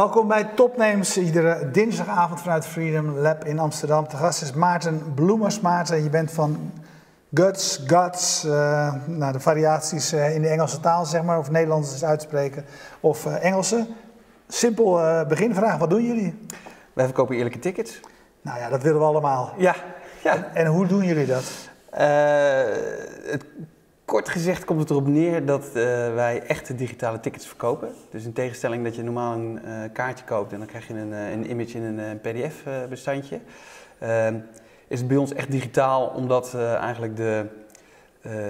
Welkom bij Topnames, iedere dinsdagavond vanuit Freedom Lab in Amsterdam. De gast is Maarten Bloemers. Maarten, je bent van Guts, Guts, uh, nou, de variaties uh, in de Engelse taal, zeg maar, of Nederlands is uitspreken, of uh, Engelse. Simpel beginvraag, wat doen jullie? Wij verkopen eerlijke tickets. Nou ja, dat willen we allemaal. Ja. ja. En, en hoe doen jullie dat? het Kort gezegd komt het erop neer dat uh, wij echte digitale tickets verkopen. Dus in tegenstelling dat je normaal een uh, kaartje koopt en dan krijg je een, uh, een image in een PDF-bestandje, ehm, is het bij ons echt digitaal omdat eigenlijk de,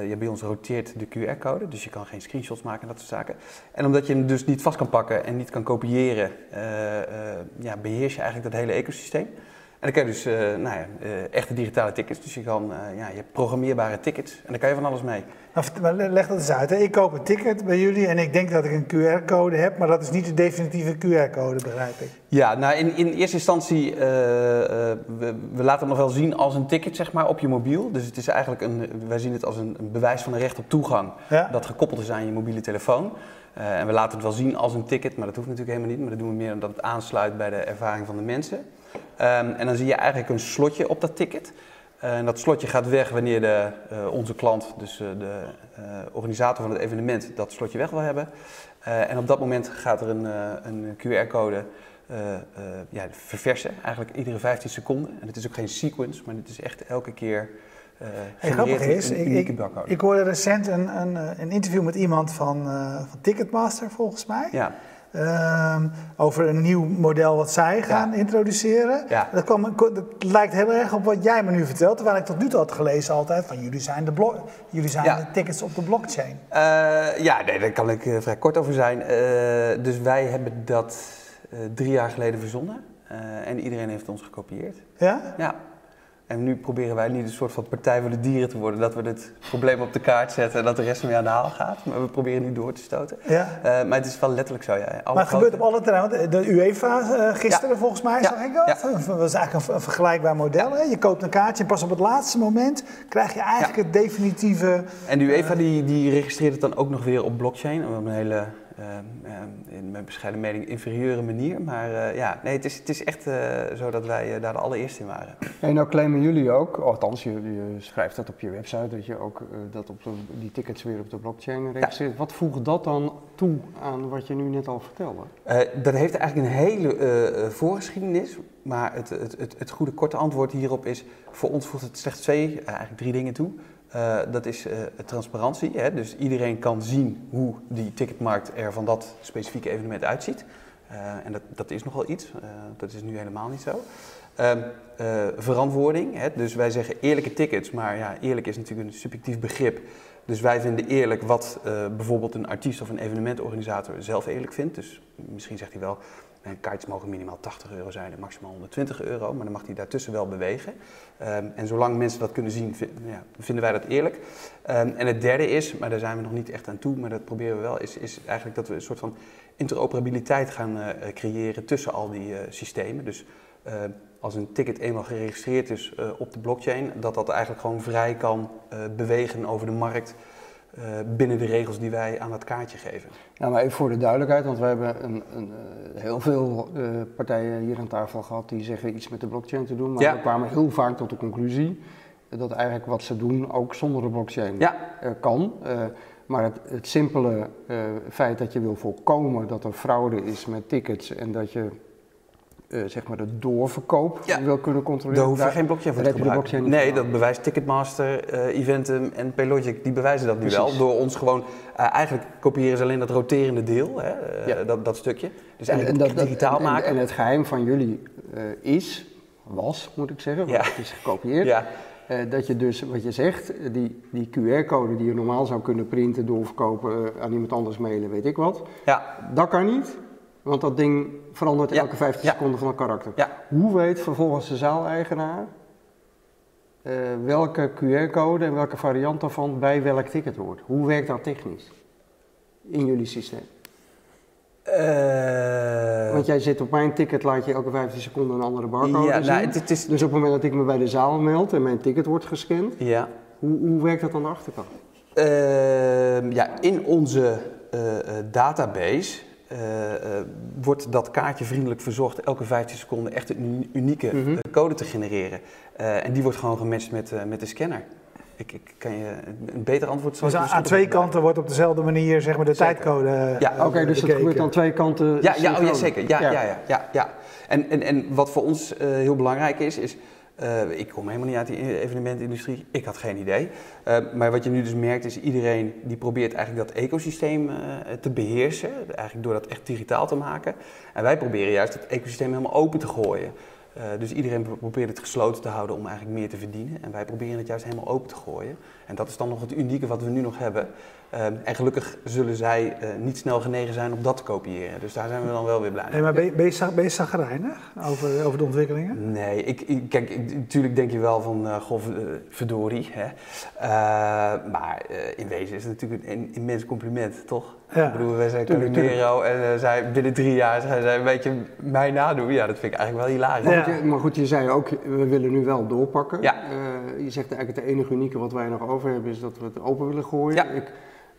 ja, bij ons roteert de QR-code, dus je kan geen screenshots maken en dat soort zaken. En omdat je hem dus niet vast kan pakken en niet kan kopiëren, ja, beheers je eigenlijk dat hele ecosysteem. En dan kan je dus nou ja, echte digitale tickets, dus je, kan, ja, je hebt programmeerbare tickets en daar kan je van alles mee. Nou, leg dat eens uit. Hè. Ik koop een ticket bij jullie en ik denk dat ik een QR-code heb, maar dat is niet de definitieve QR-code, begrijp ik. Ja, nou in, in eerste instantie, uh, uh, we, we, laten het nog wel zien als een ticket zeg maar, op je mobiel. Dus het is eigenlijk een, wij zien het als een, een bewijs van een recht op toegang ja. dat gekoppeld is aan je mobiele telefoon. Uh, en we laten het wel zien als een ticket, maar dat hoeft natuurlijk helemaal niet. Maar dat doen we meer omdat het aansluit bij de ervaring van de mensen. Um, en dan zie je eigenlijk een slotje op dat ticket. Eh, en dat slotje gaat weg wanneer de, uh, onze klant, dus uh, de organisator van het evenement, dat slotje weg wil hebben. en op dat moment gaat er een, een QR-code ja, verversen, eigenlijk iedere 15 seconden. En het is ook geen sequence, maar het is echt elke keer hey, grappig is, ik, ik, ik, hoorde recent een, een, een, interview met iemand van, van Ticketmaster, volgens mij. Ja. Ehm, over een nieuw model wat zij gaan introduceren. Ja. Dat, kwam, dat, lijkt heel erg op wat jij me nu vertelt, terwijl ik tot nu toe had gelezen altijd van jullie zijn de, jullie zijn de tickets op de blockchain. Uh, ja, nee, daar kan ik uh, vrij kort over zijn. Uh, dus wij hebben dat drie jaar geleden verzonnen en iedereen heeft ons gekopieerd. Ja? Ja. En nu proberen wij niet een soort van partij voor de dieren te worden. Dat we het probleem op de kaart zetten en dat de rest mee aan de haal gaat. Maar we proberen niet door te stoten. Ja. Uh, maar het is wel letterlijk zo, ja. Alle maar het gebeurt op alle terreinen. De UEFA uh, gisteren ja. volgens mij, zag ik dat. Dat was eigenlijk een, een vergelijkbaar model. Hè? Je koopt een kaartje en pas op het laatste moment krijg je eigenlijk het definitieve... En de UEFA die, die registreert het dan ook nog weer op blockchain. Op een hele in mijn bescheiden mening inferieure manier. Maar uh, ja, nee, het is, het is echt uh, zo dat wij daar de allereerste in waren. En nou claimen jullie ook, althans je, je schrijft dat op je website, dat je ook dat op de, die tickets weer op de blockchain registreert. Ja. Wat voegt dat dan toe aan wat je nu net al vertelde? dat heeft eigenlijk een hele voorgeschiedenis. Maar het, het, het, het goede korte antwoord hierop is, voor ons voegt het slechts twee, eigenlijk drie dingen toe. Uh, dat is uh, transparantie. Hè? Dus iedereen kan zien hoe die ticketmarkt er van dat specifieke evenement uitziet. Uh, en dat, dat is nogal iets. dat is nu helemaal niet zo. Ehm, verantwoording. Hè? Dus wij zeggen eerlijke tickets, maar ja, eerlijk is natuurlijk een subjectief begrip. Dus wij vinden eerlijk wat bijvoorbeeld een artiest of een evenementorganisator zelf eerlijk vindt. Dus misschien zegt hij wel, en kaartjes mogen minimaal 80 euro zijn en maximaal 120 euro, maar dan mag hij daartussen wel bewegen. Um, en zolang mensen dat kunnen zien, ja, vinden wij dat eerlijk. Um, en het derde is, maar daar zijn we nog niet echt aan toe, maar dat proberen we wel, is, is eigenlijk dat we een soort van interoperabiliteit gaan uh, creëren tussen al die uh, systemen. Dus uh, als een ticket eenmaal geregistreerd is op de blockchain, dat dat eigenlijk gewoon vrij kan bewegen over de markt. Uh, binnen de regels die wij aan het kaartje geven. Ja, maar even voor de duidelijkheid, want we hebben een, een, uh, heel veel uh, partijen hier aan tafel gehad die zeggen iets met de blockchain te doen, maar ja. we kwamen heel vaak tot de conclusie dat eigenlijk wat ze doen ook zonder de blockchain ja. kan. maar het, het simpele feit dat je wil voorkomen dat er fraude is met tickets en dat je uh, zeg maar de doorverkoop ja. wil kunnen controleren. Daar hoef je geen blockchain voor te gebruiken. Nee, dat bewijst Ticketmaster, uh, Eventum en Paylogic, die bewijzen dat nu Precies. wel. Door ons gewoon, uh, eigenlijk kopiëren ze alleen dat roterende deel, hè, ja. dat, dat stukje. Dus eigenlijk en, en dat, digitaal en, maken. En, het geheim van jullie is, was moet ik zeggen, want het is gekopieerd. Ja. dat je dus, wat je zegt, die, die QR-code die je normaal zou kunnen printen, doorverkopen, aan iemand anders mailen, weet ik wat. Ja. Dat kan niet. Want dat ding verandert elke 15 ja. seconden van een karakter. Ja. Hoe weet vervolgens de zaaleigenaar uh, welke QR-code en welke variant daarvan bij welk ticket hoort? Hoe werkt dat technisch in jullie systeem? Uh, Want jij zit op mijn ticket, laat je elke 15 seconden een andere barcode ja, zien. Nou, het is... Dus op het moment dat ik me bij de zaal meld en mijn ticket wordt gescand, ja. hoe, hoe werkt dat aan de achterkant? Uh, ja, in onze database wordt dat kaartje vriendelijk verzocht elke 15 seconden echt een unieke mhm. code te genereren. en die wordt gewoon gematcht met, met de scanner. Ik, ik, kan je een beter antwoord zo. Dus aan, twee kanten wordt op dezelfde manier zeg maar, de tijdcode. Ja, oké, dus het gebeurt aan twee kanten. Ja, ja, oh, ja zeker. Ja, ja. Ja, ja, ja, En, en, en wat voor ons heel belangrijk is, is uh, ik kom helemaal niet uit die evenementindustrie. Ik had geen idee. Uh, maar wat je nu dus merkt is iedereen die probeert eigenlijk dat ecosysteem uh, te beheersen. Eigenlijk door dat echt digitaal te maken. En wij proberen juist het ecosysteem helemaal open te gooien. dus iedereen probeert het gesloten te houden om eigenlijk meer te verdienen. En wij proberen het juist helemaal open te gooien. En dat is dan nog het unieke wat we nu nog hebben. Ehm, en gelukkig zullen zij uh, niet snel genegen zijn om dat te kopiëren. Dus daar zijn we dan wel weer blij mee. Nee, maar ben je, ben je, ben je zagrijnig over, over de ontwikkelingen? Nee, ik, ik kijk, natuurlijk denk je wel van, uh, goh, uh, verdorie. Hè? maar in wezen is het natuurlijk een immens compliment, toch? Ja. Ik bedoel, wij zijn Calimero en zij binnen drie jaar zijn zij een beetje mij nadoen. Ja, dat vind ik eigenlijk wel hilarisch. Ja. Maar goed, je zei ook, we willen nu wel doorpakken. Ja. je zegt eigenlijk het enige unieke wat wij nog over hebben is dat we het open willen gooien. Ja. Ik,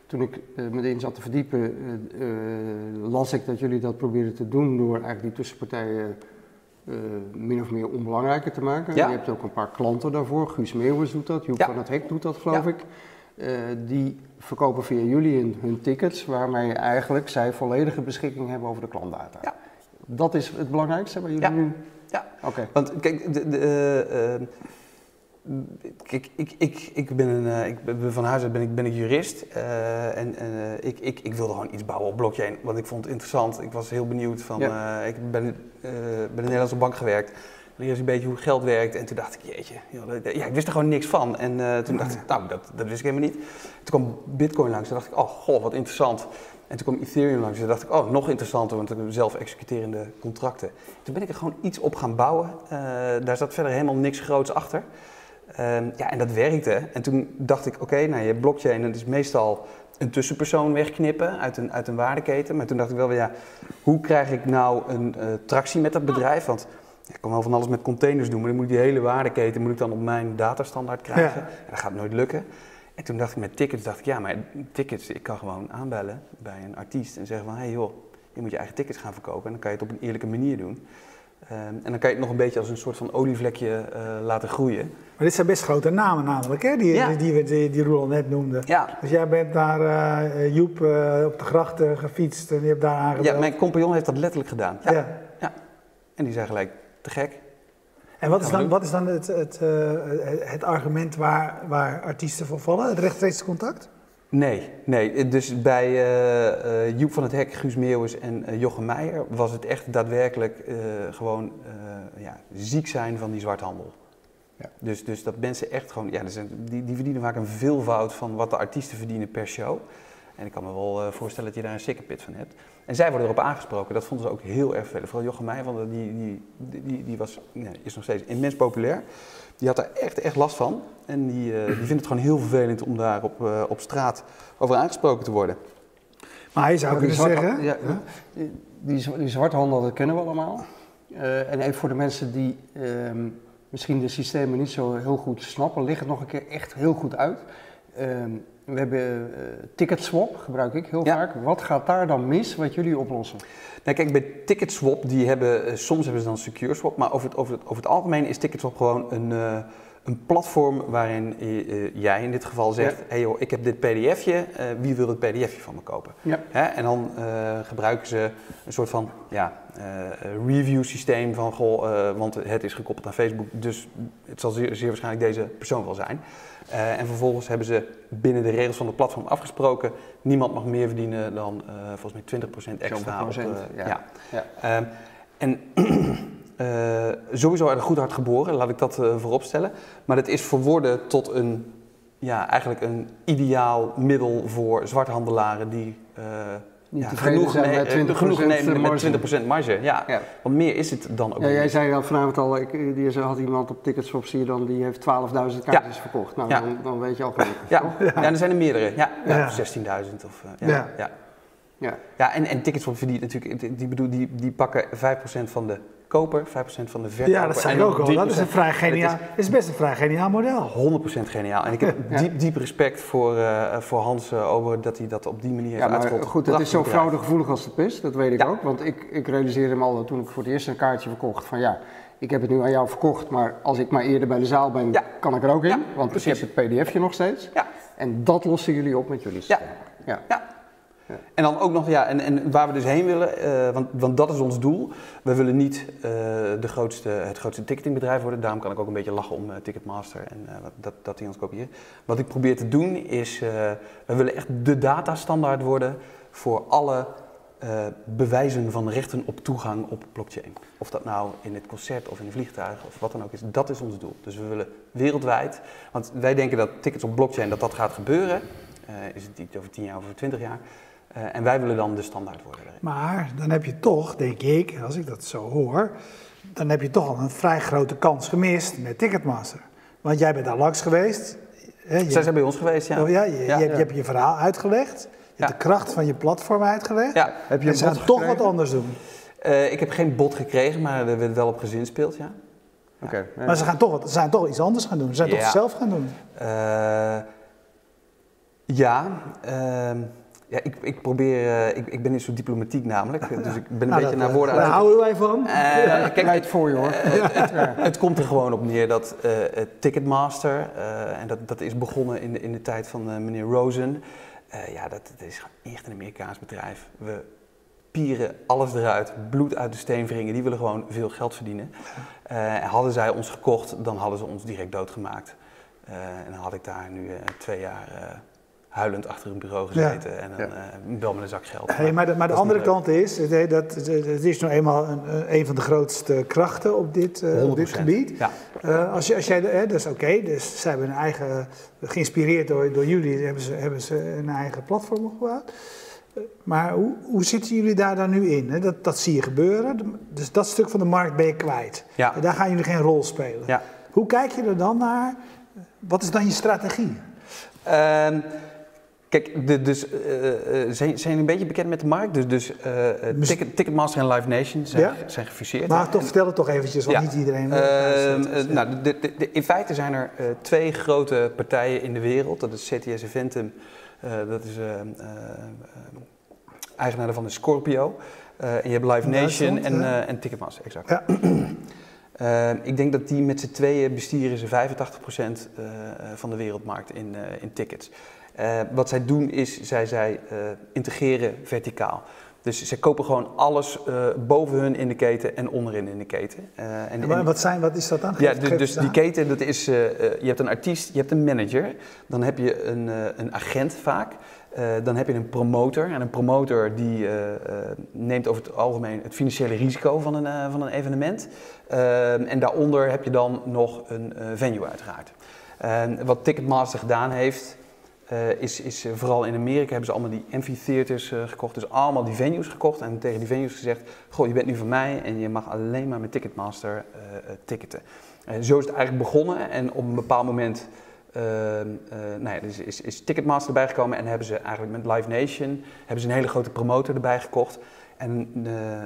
toen ik uh, meteen zat te verdiepen, uh, las ik dat jullie dat probeerden te doen door eigenlijk die tussenpartijen min of meer onbelangrijker te maken. Je hebt ook een paar klanten daarvoor. Guus Meeuwers doet dat, Joep van het Hek doet dat, geloof ik. die verkopen via jullie hun, tickets, waarmee eigenlijk zij volledige beschikking hebben over de klantdata. Ja. Dat is het belangrijkste waar jullie nu... Ja, oké. Want kijk, de, de Kijk, ik, ik, ik, ben een, uh, ik ben, van huis uit ben ik, ben ik jurist uh, en uh, ik, ik, ik wilde gewoon iets bouwen op blockchain, want ik vond het interessant. Ik was heel benieuwd van, ja. ik ben bij de Nederlandse bank gewerkt, leer een beetje hoe geld werkt en toen dacht ik, jeetje, ja, ik wist er gewoon niks van. En toen dacht ik, nou, dat, dat wist ik helemaal niet. Toen kwam Bitcoin langs, toen dacht ik, oh, goh, wat interessant. En toen kwam Ethereum langs, toen dacht ik, oh, nog interessanter, want ik heb zelf executerende contracten. Toen ben ik er gewoon iets op gaan bouwen. daar zat verder helemaal niks groots achter. Ehm, ja, en dat werkte. En toen dacht ik, oké, nou je blockchain, dat is meestal een tussenpersoon wegknippen uit een, uit een waardeketen. Maar toen dacht ik wel, ja, hoe krijg ik nou een uh, tractie met dat bedrijf? Want ik kan wel van alles met containers doen, maar dan moet ik die hele waardeketen moet ik dan op mijn datastandaard krijgen. Ja. dat gaat nooit lukken. En toen dacht ik met tickets, dacht ik, ja, maar tickets, ik kan gewoon aanbellen bij een artiest en zeggen van, hé hey joh, je moet je eigen tickets gaan verkopen en dan kan je het op een eerlijke manier doen. Ehm, en dan kan je het nog een beetje als een soort van olievlekje uh, laten groeien. Maar dit zijn best grote namen namelijk, hè? Die, die, die, die, die Roel net noemde. Ja. Dus jij bent naar uh, Joep uh, op de grachten gefietst en je hebt daar aangebeld. Ja, mijn compagnon heeft dat letterlijk gedaan. Ja. ja. ja. En die zei gelijk, te gek. En wat is dan, wat is dan het, het, het argument waar, waar artiesten voor vallen? Het rechtstreeks contact? Nee, nee. Dus bij uh, uh, Joep van het Hek, Guus Meeuwis en uh, Jochem Meijer was het echt daadwerkelijk gewoon ja, ziek zijn van die zwarthandel. Ja. Dus, dus dat mensen echt gewoon, ja, die, die verdienen vaak een veelvoud van wat de artiesten verdienen per show. En ik kan me wel voorstellen dat je daar een sikke pit van hebt. En zij worden erop aangesproken. Dat vonden ze ook heel erg veel. Vooral Jochem Meijer, die, die, die, die was, ja, is nog steeds immens populair. Die had er echt, echt last van. En die, uh, die vindt het gewoon heel vervelend om daar op, uh, op straat over aangesproken te worden. Maar je zou kunnen zeggen... Ja, die, die zwarthandel, dat kennen we allemaal. Uh, en even voor de mensen die ehm, misschien de systemen niet zo heel goed snappen, ligt het nog een keer echt heel goed uit. Ehm, we hebben uh, Ticketswap, gebruik ik heel vaak. Wat gaat daar dan mis wat jullie oplossen? Nou kijk, bij Ticketswap, die hebben, uh, soms hebben ze dan Secure Swap, maar over het, over het, over het algemeen is Ticketswap gewoon een, uh, een platform waarin jij in dit geval zegt, hey joh, ik heb dit pdfje, wie wil het pdfje van me kopen? Ja. Hè? En dan gebruiken ze een soort van ja, review systeem van, goh, want het is gekoppeld aan Facebook, dus het zal zeer, zeer waarschijnlijk deze persoon wel zijn. Uh, en vervolgens hebben ze binnen de regels van het platform afgesproken: niemand mag meer verdienen dan uh, volgens mij 20% extra. 20%, op, uh, ja. ja. ja. Um, en sowieso uit een goed hart geboren, laat ik dat vooropstellen. Maar het is verworden tot een, ja, eigenlijk een ideaal middel voor zwarthandelaren die niet ja, genoeg, zijn met 20%, genoeg nemen met 20% marge. Ja. ja. Want meer is het dan ook ja, Jij zei al vanavond al, ik, die had iemand op tickets op zie dan, die heeft 12.000 kaartjes verkocht. Nou, dan, dan, weet je al genoeg. Ja. ja, er zijn er meerdere. Ja, ja. 16.000 of... Uh, ja. Ja. Ja. Ja. en, en tickets verdient natuurlijk, die, bedoel, die, die pakken 5% van de koper, 5% van de verkoper. Ja, dat zei ik ook al. Dat is, een vrij geniaal, is, is best een vrij geniaal model. 100% geniaal. En ik heb diep, diep respect voor, uh, voor Hans uh, over dat hij dat op die manier heeft ja, uitgerold. Goed, het is zo fraudegevoelig als de pist, dat weet ik ook. Want ik, ik realiseerde me al toen ik voor het eerst een kaartje verkocht van ja, ik heb het nu aan jou verkocht, maar als ik maar eerder bij de zaal ben, kan ik er ook in. want precies. ik heb het pdfje nog steeds. Ja. En dat lossen jullie op met jullie systeem. Ja. ja. En dan ook nog, ja, en, en waar we dus heen willen, uh, want, want dat is ons doel. We willen niet uh, de grootste, het grootste ticketingbedrijf worden. Daarom kan ik ook een beetje lachen om uh, Ticketmaster en dat, dat die ons kopiëren. Wat ik probeer te doen is, we willen echt de datastandaard worden voor alle bewijzen van rechten op toegang op blockchain. Of dat nou in het concert of in een vliegtuig of wat dan ook is, dat is ons doel. Dus we willen wereldwijd, want wij denken dat tickets op blockchain, dat dat gaat gebeuren. is het niet over 10 jaar of over 20 jaar. Uh, en wij willen dan de standaard worden. Maar dan heb je toch, denk ik, als ik dat zo hoor, dan heb je toch al een vrij grote kans gemist met Ticketmaster. Want jij bent daar langs geweest. Hè, je, Zij zijn bij ons geweest, ja. Oh, ja, je, ja. Je, je, hebt je verhaal uitgelegd. Je hebt de kracht van je platform uitgelegd. Ja. Heb je en ze gaan toch wat anders doen. Uh, ik heb geen bod gekregen, maar er werd wel op gezinspeeld, ja. Oké. Okay. Maar ze, gaan toch, ze zijn toch iets anders gaan doen. Ze zijn toch zelf gaan doen. Uh, ja. Ja, ik, ik probeer, uh, ik, ik ben niet zo diplomatiek namelijk, dus ik ben een nou, beetje naar woorden aan Daar houden wij van. Uh, kijk, het voor je hoor. Uh, het, het, komt er gewoon op neer dat Ticketmaster, en dat, dat is begonnen in de, in de tijd van meneer Rosen, ja, dat, dat is echt een Amerikaans bedrijf. We pieren alles eruit, bloed uit de steen wringen, die willen gewoon veel geld verdienen. hadden zij ons gekocht, dan hadden ze ons direct doodgemaakt. en dan had ik daar nu twee jaar huilend achter een bureau gezeten en dan ja. uh, bel met een zak geld. Hey, maar de, maar de andere kant is, dat, dat, het is nou eenmaal een, een van de grootste krachten op dit, uh, op dit gebied. Ja. Uh, als, je, als jij, hè, dat is oké, dus ze hebben een eigen, geïnspireerd door, door jullie, hebben ze, hebben ze een eigen platform opgebouwd. Maar hoe, hoe zitten jullie daar dan nu in? Hè? Dat, dat zie je gebeuren, dus dat stuk van de markt ben je kwijt. Ja. Daar gaan jullie geen rol spelen. Ja. Hoe kijk je er dan naar? Wat is dan je strategie? Uh, Kijk, de, dus, uh, zijn, zijn een beetje bekend met de markt. Dus, dus uh, Ticket, Ticketmaster en Live Nation zijn, ja? zijn gefuseerd. Maar toch, vertel het toch eventjes, want niet iedereen... Uh, nou, de, de, in feite zijn er twee grote partijen in de wereld. Dat is CTS Eventum, dat is eigenaar van de Scorpio. en je hebt Live Nation en, en Ticketmaster, exact. Ja. ik denk dat die met z'n tweeën bestieren ze 85% van de wereldmarkt in, in tickets. Uh, wat zij doen is, zij, zij uh, integreren verticaal. Dus zij kopen gewoon alles uh, boven hun in de keten en onderin in de keten. en, en, wat, zijn, wat is dat dan? ja, dus, dus die keten, dat is, je hebt een artiest, je hebt een manager, dan heb je een, een agent vaak. dan heb je een promotor. En een promotor die neemt over het algemeen het financiële risico van een, van een evenement. en daaronder heb je dan nog een venue uiteraard. wat Ticketmaster gedaan heeft, uh, is, is vooral in Amerika hebben ze allemaal die amphitheaters uh, gekocht. Dus allemaal die venues gekocht en tegen die venues gezegd: Goh, je bent nu van mij en je mag alleen maar met Ticketmaster ticketen. zo is het eigenlijk begonnen en op een bepaald moment nou ja, dus is, is Ticketmaster erbij gekomen en hebben ze eigenlijk met Live Nation hebben ze een hele grote promotor erbij gekocht. En uh, uh,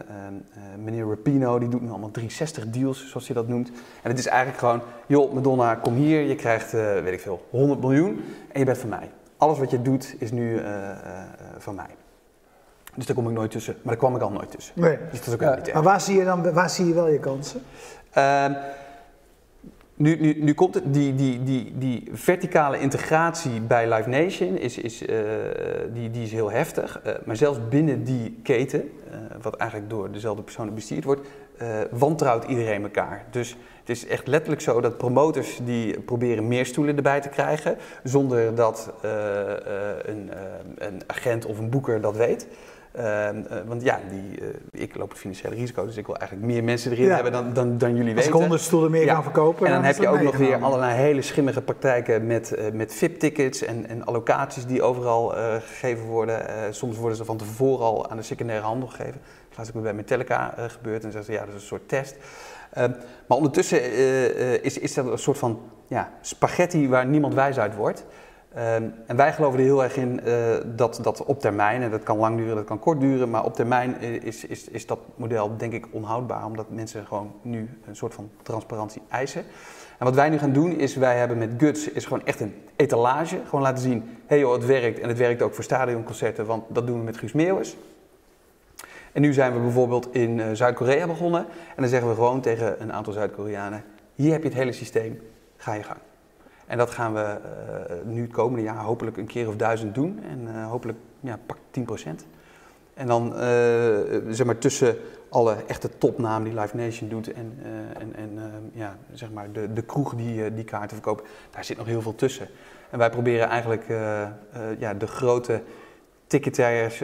meneer Rapino die doet nu allemaal 360 deals, zoals hij dat noemt. En het is eigenlijk gewoon, joh Madonna, kom hier, je krijgt, uh, weet ik veel, 100 miljoen en je bent van mij. Alles wat je doet is nu van mij. Dus daar kom ik nooit tussen, maar daar kwam ik al nooit tussen. Nee. Dus dat is ook ja, niet Maar waar zie je dan waar zie je wel je kansen? Ehm, nu, nu, nu komt het, die, die, die, die verticale integratie bij Live Nation is, is, uh, die, die is heel heftig. Uh, maar zelfs binnen die keten, uh, wat eigenlijk door dezelfde personen bestuurd wordt, wantrouwt iedereen elkaar. Dus het is echt letterlijk zo dat promotors die proberen meer stoelen erbij te krijgen, zonder dat een, een agent of een boeker dat weet. Ehm, eh, want ja, die, uh, ik loop het financiële risico, dus ik wil eigenlijk meer mensen erin hebben dan, dan, dan jullie weten. Als ik stoelen meer gaan verkopen. En dan, heb je ook nog weer allerlei hele schimmige praktijken met, uh, met VIP-tickets en, en allocaties die overal gegeven worden. soms worden ze van tevoren al aan de secundaire handel gegeven. Dat is ook bij Metallica gebeurd en zeggen ze ja, dat is een soort test. Ehm, maar ondertussen is, is dat een soort van ja, spaghetti waar niemand wijs uit wordt. Ehm, en wij geloven er heel erg in uh, dat, dat op termijn, en dat kan lang duren, dat kan kort duren, maar op termijn is, is, is dat model denk ik onhoudbaar, omdat mensen gewoon nu een soort van transparantie eisen. En wat wij nu gaan doen is, wij hebben met Guts is gewoon echt een etalage, gewoon laten zien, hé hey joh, het werkt en het werkt ook voor stadionconcerten, want dat doen we met Guus Meeuwis. En nu zijn we bijvoorbeeld in uh, Zuid-Korea begonnen en dan zeggen we gewoon tegen een aantal Zuid-Koreanen, hier heb je het hele systeem, ga je gang. En dat gaan we uh, nu het komende jaar hopelijk een keer of duizend doen. En uh, hopelijk ja, pak 10%. En dan uh, zeg maar tussen alle echte topnamen die Live Nation doet en, en, en ja, zeg maar de, de kroeg die die kaarten verkoopt, daar zit nog heel veel tussen. En wij proberen eigenlijk ja, de grote ticketers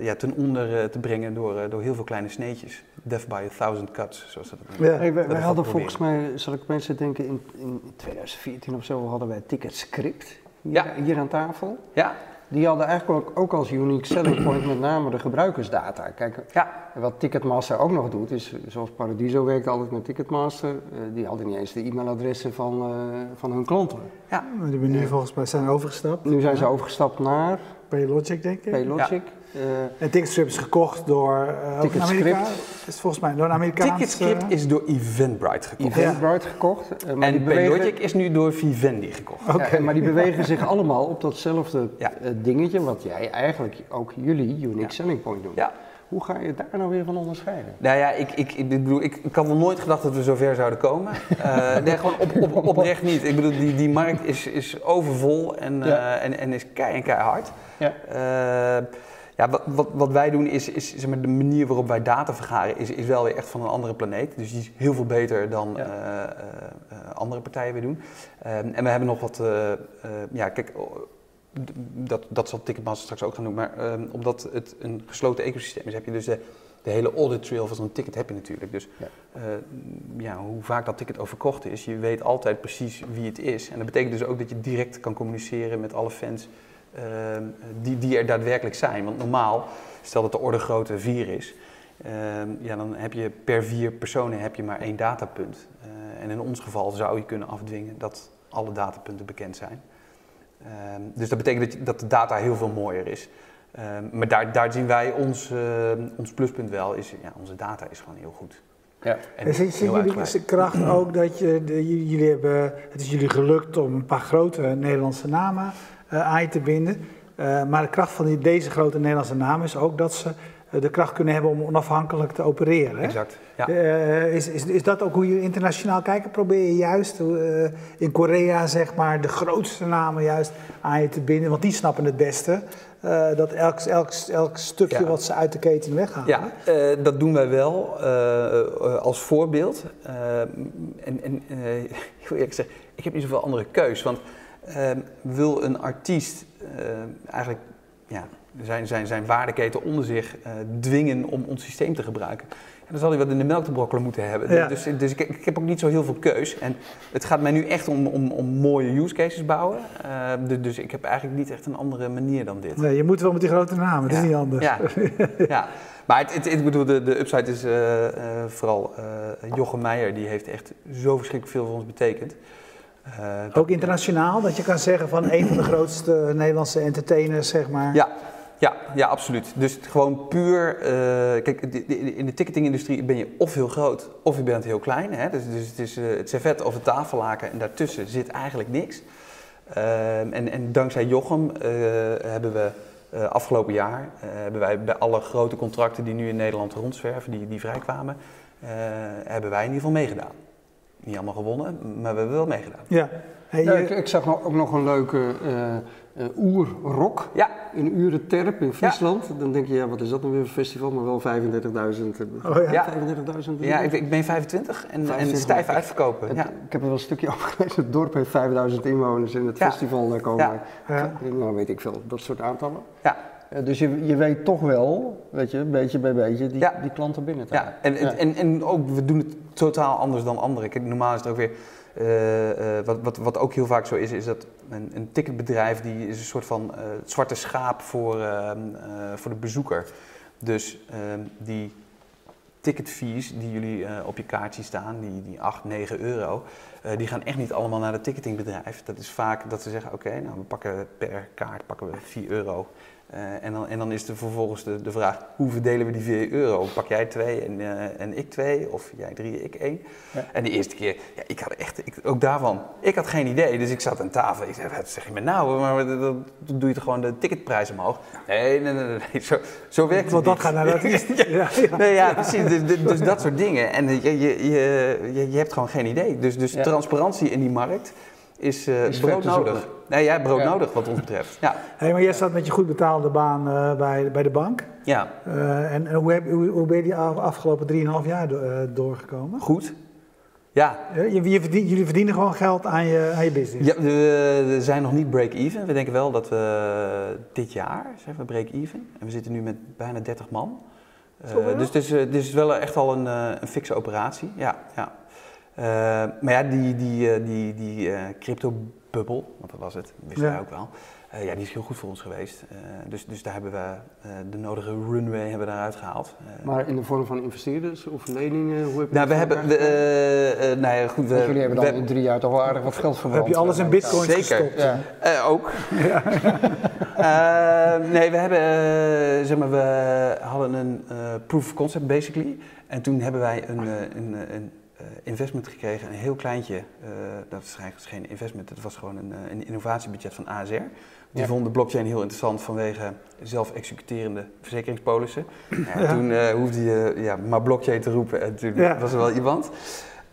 ja, ten onder te brengen door, door heel veel kleine sneetjes. Death by a thousand cuts, zoals dat ja. Hey, wij, wij hadden volgens mij, zal ik mensen denken, in, in 2014 of zo hadden wij Ticket Script hier, ja. hier aan tafel. Ja. Die hadden eigenlijk ook als unique selling point met name de gebruikersdata. Kijk, ja. wat Ticketmaster ook nog doet, is zoals Paradiso werkt altijd met Ticketmaster, uh, die hadden niet eens de e-mailadressen van, uh, van hun klanten. Ja, maar die hebben nu volgens mij zijn overgestapt. Nu zijn ze overgestapt naar... Paylogic, denk ik. Paylogic. Ja. Uh, en Ticketscript is gekocht door uh, Amerika. Is volgens mij door een Amerikaans... Ticketscript is door Eventbrite gekocht. Eventbrite ja. gekocht. Uh, maar en bewegen... Paylogic is nu door Vivendi gekocht. Okay. Ja, maar die bewegen zich allemaal op datzelfde ja. dingetje wat jij eigenlijk ook jullie unique selling point doen. Ja. Hoe ga je daar nou weer van onderscheiden? Nou ja, ik, ik, ik, bedoel, ik, ik had nog nooit gedacht dat we zover zouden komen. Uh, nee, gewoon op, op, oprecht niet. Ik bedoel, die, die markt is, is overvol en, uh, en, en is kei en keihard. Ja. Uh, ja, wat, wat, wat, wij doen is, is zeg maar, de manier waarop wij data vergaren is, is wel weer echt van een andere planeet. Dus die is heel veel beter dan ja. uh, uh, andere partijen weer doen. Um, en we hebben nog wat, ja kijk, dat, dat zal Ticketmaster straks ook gaan doen. Maar um, omdat het een gesloten ecosysteem is, heb je dus de, de hele audit trail van zo'n ticket heb je natuurlijk. Dus ja. ja. hoe vaak dat ticket overkocht is, je weet altijd precies wie het is. En dat betekent dus ook dat je direct kan communiceren met alle fans uh, die, die er daadwerkelijk zijn. Want normaal, stel dat de orde grootte 4 is, uh, ja, dan heb je per vier personen heb je maar één datapunt. Uh, en in ons geval zou je kunnen afdwingen dat alle datapunten bekend zijn. Ehm, dus dat betekent dat, dat, de data heel veel mooier is. Ehm, maar daar, daar zien wij ons, ehm, ons pluspunt wel, is ja, onze data is gewoon heel goed. Ja. En zien jullie de kracht ook dat je, de, jullie hebben, het is jullie gelukt om een paar grote Nederlandse namen uh, aan je te binden. Uh, maar de kracht van die, deze grote Nederlandse naam is ook dat ze uh, de kracht kunnen hebben om onafhankelijk te opereren. Hè? Exact. Ja. is, is, is dat ook hoe je internationaal kijkt? Probeer je juist in Korea zeg maar de grootste namen juist aan je te binden, want die snappen het beste. dat elk, elk, elk stukje ja. wat ze uit de keten weghalen. Ja, dat doen wij wel als voorbeeld. en en ik wil eerlijk zeggen, ik heb niet zoveel andere keus. Want wil een artiest eigenlijk ja, zijn, zijn, zijn waardeketen onder zich uh, dwingen om ons systeem te gebruiken. En dan zal hij wat in de melk te brokkelen moeten hebben. Ja. Dus, dus ik, ik, heb ook niet zo heel veel keus. En het gaat mij nu echt om, om, om mooie use cases bouwen. Dus, dus, ik heb eigenlijk niet echt een andere manier dan dit. Nee, je moet wel met die grote namen, dat ja. is niet anders. Ja, ja. maar het, het, ik bedoel, de, de upside is vooral Jochem Meijer, die heeft echt zo verschrikkelijk veel voor ons betekend. Uh, ook internationaal, dat je kan zeggen van een van de grootste Nederlandse entertainers, zeg maar. Ja, ja, ja absoluut. Dus gewoon puur, uh, kijk, in de ticketingindustrie ben je of heel groot of je bent heel klein. Hè? Dus, dus het is uh, het servet of het tafellaken en daartussen zit eigenlijk niks. en, en dankzij Jochem hebben we afgelopen jaar, hebben wij bij alle grote contracten die nu in Nederland rondzwerven, die, die vrijkwamen, hebben wij in ieder geval meegedaan niet allemaal gewonnen, maar we hebben wel meegedaan. Ja. Hey, ja, ik, ik, zag ook nog een leuke uh, oerrok ja. in Urenterp in Friesland. Ja. Dan denk je, ja, wat is dat nou weer een festival, maar wel 35.000. Oh, ja, 35.000. Ja, ik, ik, ben 25 en, 25, en stijf uitverkopen. Het, ja. Ik heb er wel een stukje over gelezen. Het dorp heeft 5000 inwoners en het festival daar komen. Ja. Nou, weet ik veel, dat soort aantallen. Ja. Uh, dus je, je weet toch wel, weet je, beetje bij beetje, die, ja. die klanten binnen te Ja, en, ja. En, en ook, we doen het totaal anders dan anderen. Kijk, normaal is het ook weer, uh, uh, wat, wat, wat ook heel vaak zo is, is dat een, een ticketbedrijf die is een soort van zwarte schaap voor, ehm, voor de bezoeker. Dus ehm, die ticketfees die jullie op je kaartje staan, die, die 8, 9 euro, die gaan echt niet allemaal naar het ticketingbedrijf. Dat is vaak dat ze zeggen, oké, nou we pakken per kaart pakken we 4 euro. Uh, en, dan, en dan is er vervolgens de, de vraag, hoe verdelen we die 4 euro? Pak jij twee en, uh, en ik twee? Of jij drie, ik één? Ja. En de eerste keer, ja, ik had echt, ik, ook daarvan, ik had geen idee. Dus ik zat aan tafel, ik zei, wat zeg je me nou? Maar dan doe je toch gewoon de ticketprijs omhoog? Nee, nee, nee, nee, zo, zo werkt het Want dat gaat naar dat is. ja, ja. Nee, ja, precies. Dus, dus, dus, dat soort dingen. En je, je, je, je, hebt gewoon geen idee. Dus, dus transparantie in die markt is, uh, is broodnodig. Nee, ja, broodnodig wat ons betreft. Ja. Hey, maar jij staat met je goed betaalde baan uh, bij, bij de bank. Ja. Uh, en hoe, heb, hoe, hoe, ben je die afgelopen 3,5 jaar do, doorgekomen? Goed. Ja. Je, je verdien, jullie verdienen gewoon geld aan je, aan je business? Ja, we, we zijn nog niet break-even. We denken wel dat we dit jaar zijn we break-even. En we zitten nu met bijna 30 man. dus het is, het is wel echt al een, een fixe operatie. Ja, ja. Uh, maar ja, die, die, uh, die, die uh, crypto-bubbel, want dat was het, wisten ja. wij ook wel, ja, die is heel goed voor ons geweest. dus, dus daar hebben we de nodige runway hebben we daaruit gehaald. maar in de vorm van investeerders of leningen? Hoe heb je nou, we hebben, we, nou ja, goed. We, jullie hebben dan we, in drie jaar toch wel aardig wat geld verbrand. Heb je alles in bitcoin Zeker. gestopt? Ja. ook. nee, we hebben, zeg maar, we hadden een proof of concept basically. En toen hebben wij een, een, een investment gekregen, een heel kleintje. Uh, dat is eigenlijk geen investment, dat was gewoon een, een innovatiebudget van ASR. Die ja. vonden blockchain heel interessant vanwege zelf-executerende verzekeringspolissen. Ja, Toen hoefde je ja, maar blockchain te roepen en toen was er wel iemand.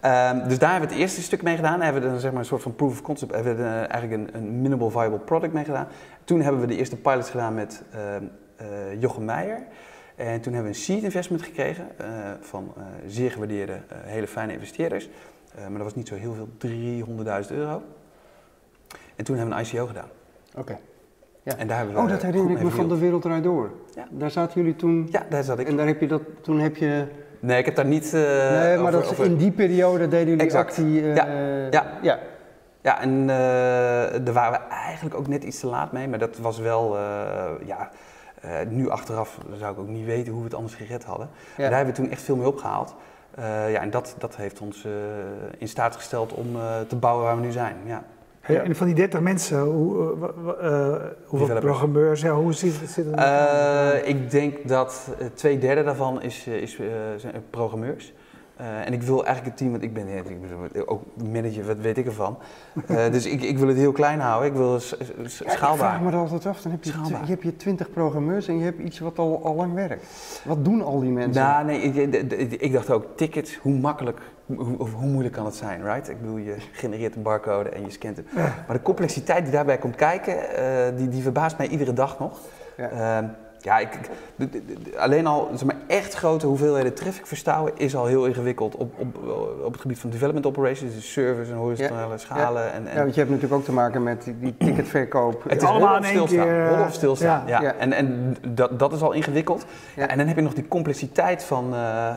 Um, dus daar hebben we het eerste stuk mee gedaan. Daar hebben we dan, zeg maar, een soort van proof of concept, hebben we er eigenlijk een, een minimal viable product mee gedaan. Toen hebben we de eerste pilots gedaan met uh, Jochem Meijer. En toen hebben we een seed investment gekregen uh, van uh, zeer gewaardeerde, uh, hele fijne investeerders. maar dat was niet zo heel veel, 300.000 euro. En toen hebben we een ICO gedaan. Oké. Okay. Ja. En daar hebben we oh, dat herinner ik me van de Wereld Draait Door. Ja. Daar zaten jullie toen... Ja, daar zat ik. En daar heb je dat, toen heb je... Nee, ik heb daar niet... nee, maar over, dat, over... in die periode deden jullie exact. actie... ja. ja. ja. Ja, en daar waren we eigenlijk ook net iets te laat mee, maar dat was wel, ja, uh, nu achteraf zou ik ook niet weten hoe we het anders gered hadden. Ja. Daar hebben we toen echt veel mee opgehaald. Uh, ja, en dat, dat heeft ons uh, in staat gesteld om te bouwen waar we nu zijn. Ja. Hey, ja. En van die 30 mensen, hoe, hoeveel programmeurs, ja, hoe zit, zit het? ik denk dat twee derde daarvan is, is, zijn programmeurs. Uh, en ik wil eigenlijk het team, want ik ben, ik ook manager, wat weet ik ervan. Uh, dus ik, ik wil het heel klein houden, ik wil schaalbaar. Ja, ik vraag me er altijd af, dan heb je, je hebt je twintig programmeurs en je hebt iets wat al, al lang werkt. Wat doen al die mensen? Nou, nee, ik, ik dacht ook, tickets, hoe makkelijk hoe, of hoe moeilijk kan het zijn, right? Ik bedoel, je genereert een barcode en je scant het. Ja. Maar de complexiteit die daarbij komt kijken, uh, die, die verbaast mij iedere dag nog. Ja. Ja, ik, de, de, de, alleen al zeg maar, echt grote hoeveelheden traffic verstouwen is al heel ingewikkeld op, op, op het gebied van development operations, dus servers en horizontale ja. schalen. Ja. En, en ja, want je hebt natuurlijk ook te maken met die, die ticketverkoop. Het is allemaal in stilstaan. Keer, of stilstaan. Ja. ja. En, en dat, dat is al ingewikkeld. En dan heb je nog die complexiteit van, uh, uh,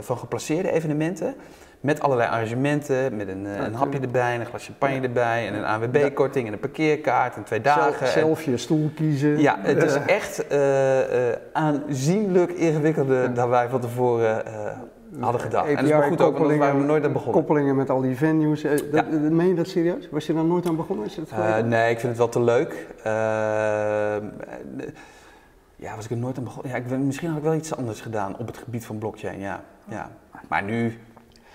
van geplaceerde evenementen. Met allerlei arrangementen, met een, ja, een hapje erbij, een glas champagne ja. erbij en een ANWB-korting en een parkeerkaart en twee dagen. Zelf, je stoel kiezen. Ja, het is echt uh, uh, aanzienlijk ingewikkelder dan wij van tevoren hadden gedacht. En dat is goed ook, want waar we nooit aan begonnen. Koppelingen met al die venues. Dat, ja. Meen je dat serieus? Was je daar nooit aan begonnen? Is dat nee, ik vind het wel te leuk. ja, was ik er nooit aan begonnen? Ja, ik, misschien had ik wel iets anders gedaan op het gebied van blockchain, ja. ja. Maar nu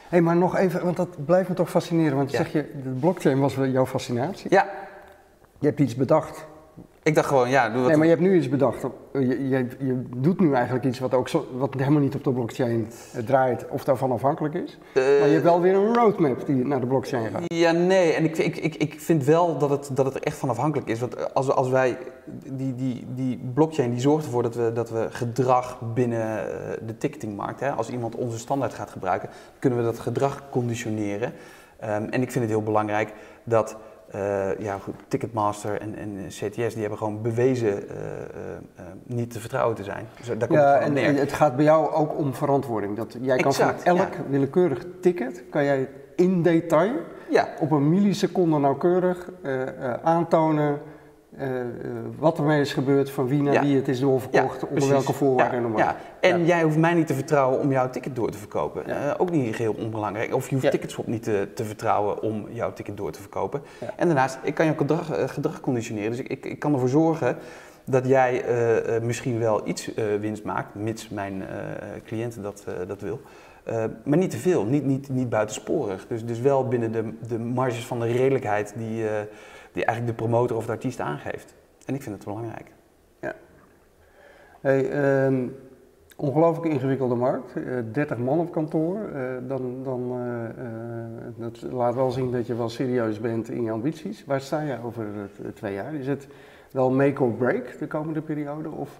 hey, maar nog even, want dat blijft me toch fascineren. Want ja. zeg je, de blockchain was wel jouw fascinatie. Ja. Je hebt iets bedacht. Ik dacht gewoon, ja, doe wat. Nee, maar je hebt nu iets bedacht. Je, je, je doet nu eigenlijk iets wat, ook zo, wat helemaal niet op de blockchain draait of daarvan afhankelijk is. Uh, maar je hebt wel weer een roadmap die naar de blockchain gaat. Ja, nee. En ik, ik, ik, ik vind wel dat het, dat het er echt van afhankelijk is. Want als, als wij, die, die, die blockchain die zorgt ervoor dat we, dat we gedrag binnen de ticketingmarkt, hè, als iemand onze standaard gaat gebruiken, kunnen we dat gedrag conditioneren. Um, en ik vind het heel belangrijk dat uh, ja, goed, Ticketmaster en, en CTS die hebben gewoon bewezen uh, uh, niet te vertrouwen te zijn. Dus daar komt ja, het en, neer. en het gaat bij jou ook om verantwoording. Dat jij kan van elk ja. willekeurig ticket, kan jij in detail, ja. op een milliseconde nauwkeurig aantonen wat ermee is gebeurd, van wie naar wie het is doorverkocht, onder welke voorwaarden en ja, En jij hoeft mij niet te vertrouwen om jouw ticket door te verkopen. ook niet heel onbelangrijk. Of je hoeft Ticketswap niet te, te, vertrouwen om jouw ticket door te verkopen. En daarnaast, ik kan jouw gedrag, gedrag conditioneren. Dus ik, ik, ik, kan ervoor zorgen dat jij misschien wel iets winst maakt, mits mijn cliënt dat, dat wil. maar niet te veel, niet, niet, niet buitensporig. Dus, dus wel binnen de, de marges van de redelijkheid die, die eigenlijk de promotor of de artiest aangeeft. En ik vind het belangrijk. Ja. Hey, um, ongelooflijk ingewikkelde markt. Uh, eh, 30 man op kantoor. Uh, dan, dan, uh, dat laat wel zien dat je wel serieus bent in je ambities. Waar sta je over twee jaar? Is het wel make or break de komende periode? Of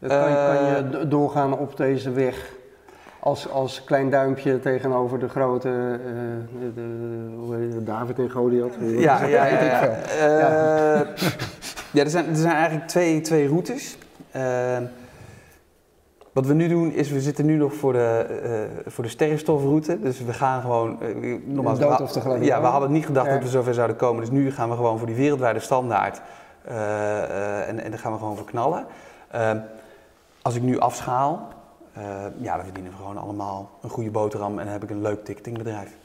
kan, kan je doorgaan op deze weg? Als, als klein duimpje tegenover de grote uh, de, de, David en Goliath. Ja, ja, ja, ja. Uh, ja er, zijn, er zijn eigenlijk twee, twee routes. Uh, wat we nu doen is, we zitten nu nog voor de, uh, voor de sterrenstofroute. Dus we gaan gewoon... Uh, nogmaals, Dood of tegelijk. Ja, we hadden niet gedacht dat we zover zouden komen. Dus nu gaan we gewoon voor die wereldwijde standaard. en, en daar gaan we gewoon voor knallen. als ik nu afschaal, uh, ja, dan verdienen we gewoon allemaal een goede boterham en dan heb ik een leuk ticketingbedrijf.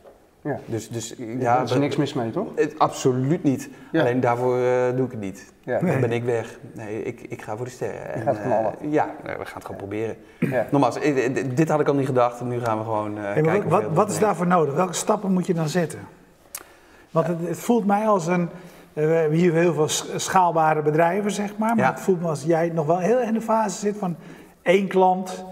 Ja. Dus, dus, ja, er is niks mis mee, toch? Het, absoluut niet. Alleen daarvoor uh, doe ik het niet. Ja. Dan ben ik weg. Nee, ik, ik ga voor de sterren. Je gaat uh, ja, we gaan het gewoon proberen. Ja. Nogmaals, dit had ik al niet gedacht. Nu gaan we gewoon kijken. Wat, wat is daarvoor nodig? Welke stappen moet je dan zetten? Want het, het voelt mij als een... We hebben hier heel veel schaalbare bedrijven, zeg maar. Maar het voelt me als jij nog wel heel in de fase zit van één klant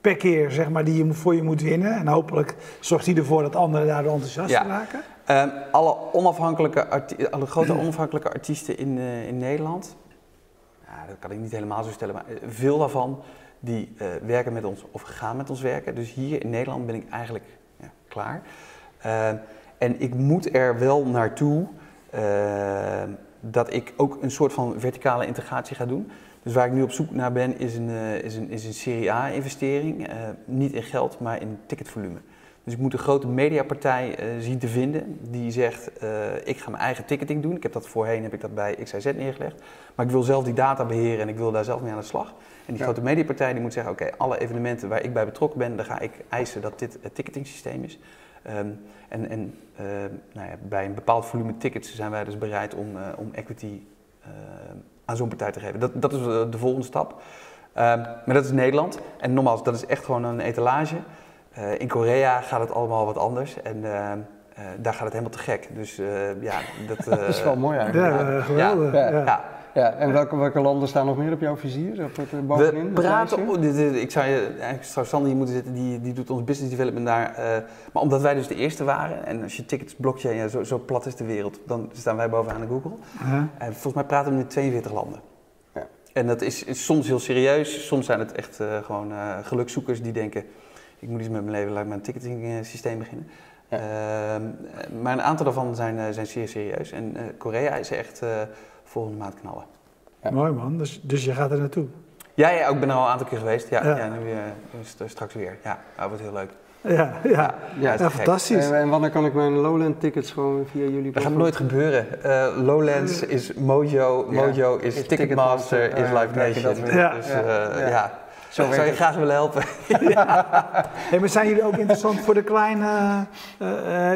per keer zeg maar, die je voor je moet winnen. En hopelijk zorgt hij ervoor dat anderen daardoor enthousiast ja. raken. Um, alle, onafhankelijke alle grote onafhankelijke artiesten in, uh, in Nederland, ja, dat kan ik niet helemaal zo stellen, maar eh, veel daarvan die uh, werken met ons of gaan met ons werken. Dus hier in Nederland ben ik eigenlijk ja, klaar. Uh, en ik moet er wel naartoe dat ik ook een soort van verticale integratie ga doen. Dus waar ik nu op zoek naar ben, is een, uh, is een, is een Serie A-investering. Uh, niet in geld, maar in ticketvolume. Dus ik moet een grote mediapartij uh, zien te vinden die zegt: Ik ga mijn eigen ticketing doen. Ik heb dat voorheen heb ik dat bij XIZ neergelegd. Maar ik wil zelf die data beheren en ik wil daar zelf mee aan de slag. En die grote mediapartij die moet zeggen: Oké, alle evenementen waar ik bij betrokken ben, dan ga ik eisen dat dit het ticketing systeem is. Um, en en nou ja, bij een bepaald volume tickets zijn wij dus bereid om, om equity aan zo'n partij te geven. Dat, dat is de volgende stap. Ehm, maar dat is Nederland. En nogmaals, dat is echt gewoon een etalage. Uh, in Korea gaat het allemaal wat anders. En uh, uh, daar gaat het helemaal te gek. Dus ja, dat, dat is wel mooi eigenlijk. Ja, geweldig. Ja, ja. Ja. en welke, welke landen staan nog meer op jouw vizier? Op het, bovenin, We praten, oh, ik zou je eigenlijk zou Sander hier moeten zitten, die, die doet ons business development daar. maar omdat wij dus de eerste waren, en als je tickets blockchain, ja, zo, zo plat is de wereld, dan staan wij bovenaan de Google. -huh. En volgens mij praten we nu 42 landen. En dat is, is, soms heel serieus, soms zijn het echt uh, gewoon uh, gelukzoekers die denken, ik moet iets met mijn leven, laat ik mijn ticketing systeem beginnen. Ja. Uh, maar een aantal daarvan zijn, zijn zeer serieus. En Korea is echt volgende maand knallen. Ja. Mooi man, dus, dus je gaat er naartoe? Ja, ja, ik ben er al een aantal keer geweest. Ja, ja. ja nu weer, straks weer. Ja, dat wordt heel leuk. Ja, ja. ja, ja fantastisch. En, wanneer kan ik mijn Lowland tickets gewoon via jullie... Dat gaat nooit gebeuren. Uh, Lowlands is Mojo, Mojo is, Ticketmaster, is Live Nation. Ja. Dus uh, ja. Zo zou je graag willen helpen. hey, maar zijn jullie ook interessant voor de kleine... Uh,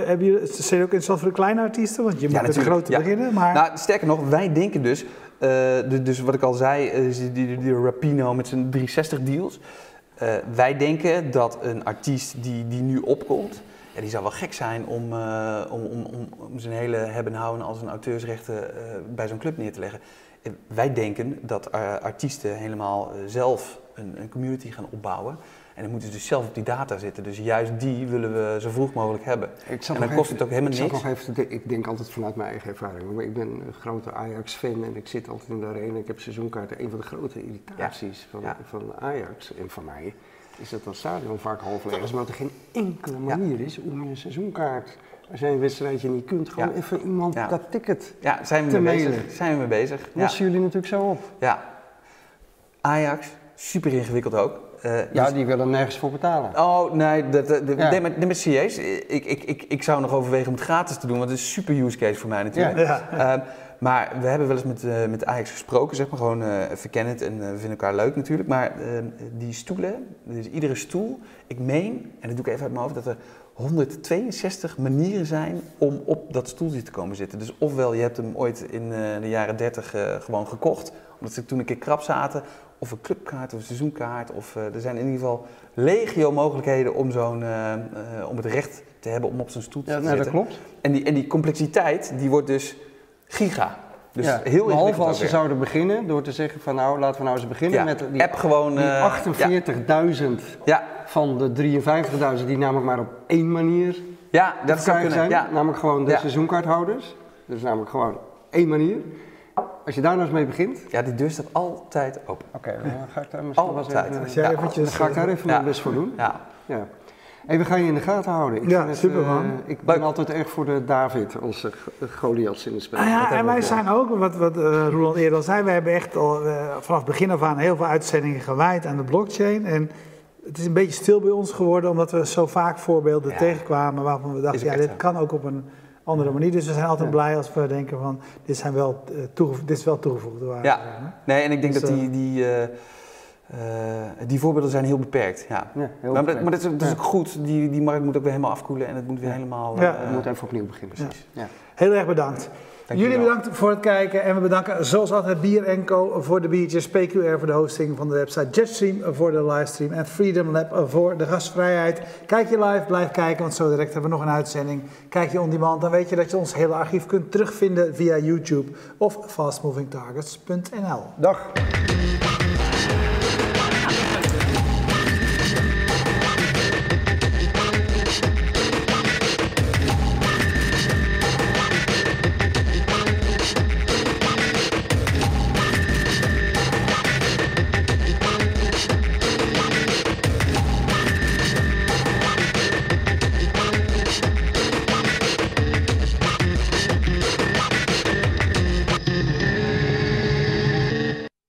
hebben jullie, zijn jullie ook interessant voor de kleine artiesten? Want je moet met de grote beginnen, maar... Nou, sterker nog, wij denken dus... dus wat ik al zei, die, die, die Rapino met zijn 360 deals... Wij denken dat een artiest die, die nu opkomt, ja, die zou wel gek zijn om, om, om, om, zijn hele hebben houden als een auteursrechten bij zo'n club neer te leggen. Wij denken dat artiesten helemaal zelf een, een, community gaan opbouwen. En dan moeten ze dus zelf op die data zitten. Dus juist die willen we zo vroeg mogelijk hebben. en dan kost het ook helemaal niks. Nog even, ik denk altijd vanuit mijn eigen ervaring. Maar ik ben een grote Ajax-fan en ik zit altijd in de arena. Ik heb seizoenkaarten. Een van de grote irritaties Van, van Ajax en van mij is dat dat stadion vaak half leeg is. Maar dat er geen enkele manier is om een seizoenkaart als jij een wedstrijdje niet kunt, gewoon even iemand dat ticket ja, zijn we te mailen. Bezig. Zijn we mee bezig. Lossen jullie natuurlijk zo op. Ja. Ajax, super ingewikkeld ook. Uh, ja, dus... die willen nergens voor betalen. Oh, nee, de, de, de, met, CA's, ik, ik, ik, ik zou nog overwegen om het gratis te doen, want het is een super use case voor mij natuurlijk. Ja. Uh, maar we hebben wel eens met, uh, met Ajax gesproken, zeg maar gewoon uh, verkennen het en we vinden elkaar leuk natuurlijk. Maar die stoelen, dus iedere stoel, ik meen, en dat doe ik even uit mijn hoofd, dat er 162 manieren zijn om op dat stoeltje te komen zitten. Dus ofwel je hebt hem ooit in de jaren 30 gewoon gekocht, omdat ze toen een keer krap zaten, of een clubkaart of een seizoenkaart. Of er zijn in ieder geval legio mogelijkheden om, zo'n, om het recht te hebben om op zo'n stoel te ja, zitten. dat klopt. En die, en die complexiteit, die wordt dus giga. Dus ja, heel Behalve als ze zouden beginnen door te zeggen van nou, laten we nou eens beginnen ja, met die, app gewoon, die 48.000 ja. van de 53.000 die namelijk maar op één manier ja, dat kunnen. zijn. Ja. Namelijk gewoon de seizoenkaarthouders. Dus namelijk gewoon één manier. Als je daar nou eens mee begint. Ja, die deur staat altijd open. Oké, dan ga ik daar misschien altijd. wel even, Als jij eventjes, dan ga ik daar even mijn best voor doen. Ja. Hey, we gaan je in de gaten houden. Ik ja, het, super man. Uh, ik ben altijd erg voor de David, onze Goliaths in het spel. Ah ja, en wij zijn ook, wat, wat uh, Roland eerder al zei, we hebben echt al uh, vanaf het begin af aan heel veel uitzendingen gewijd aan de blockchain. En het is een beetje stil bij ons geworden, omdat we zo vaak voorbeelden ja. tegenkwamen waarvan we dachten, ja, dit zo. kan ook op een andere manier. Dus we zijn altijd ja. blij als we denken van, dit, zijn wel, dit is wel toegevoegde waarde. Ja, nee, en ik denk dus, dat die... die uh, die voorbeelden zijn heel beperkt. Ja. ja heel maar, beperkt. maar, dat, is, dat is ook goed. Die, die markt moet ook weer helemaal afkoelen en het moet weer ja. helemaal. Ja, uh, het moet even opnieuw beginnen. Precies. Ja. Heel erg bedankt. Dank Jullie bedankt voor het kijken en we bedanken zoals altijd Bier Co voor de biertjes, PQR voor de hosting van de website, Jetstream voor de livestream en Freedom Lab voor de gastvrijheid. Kijk je live, blijf kijken, want zo direct hebben we nog een uitzending. Kijk je on demand, dan weet je dat je ons hele archief kunt terugvinden via YouTube of fastmovingtargets.nl. Dag.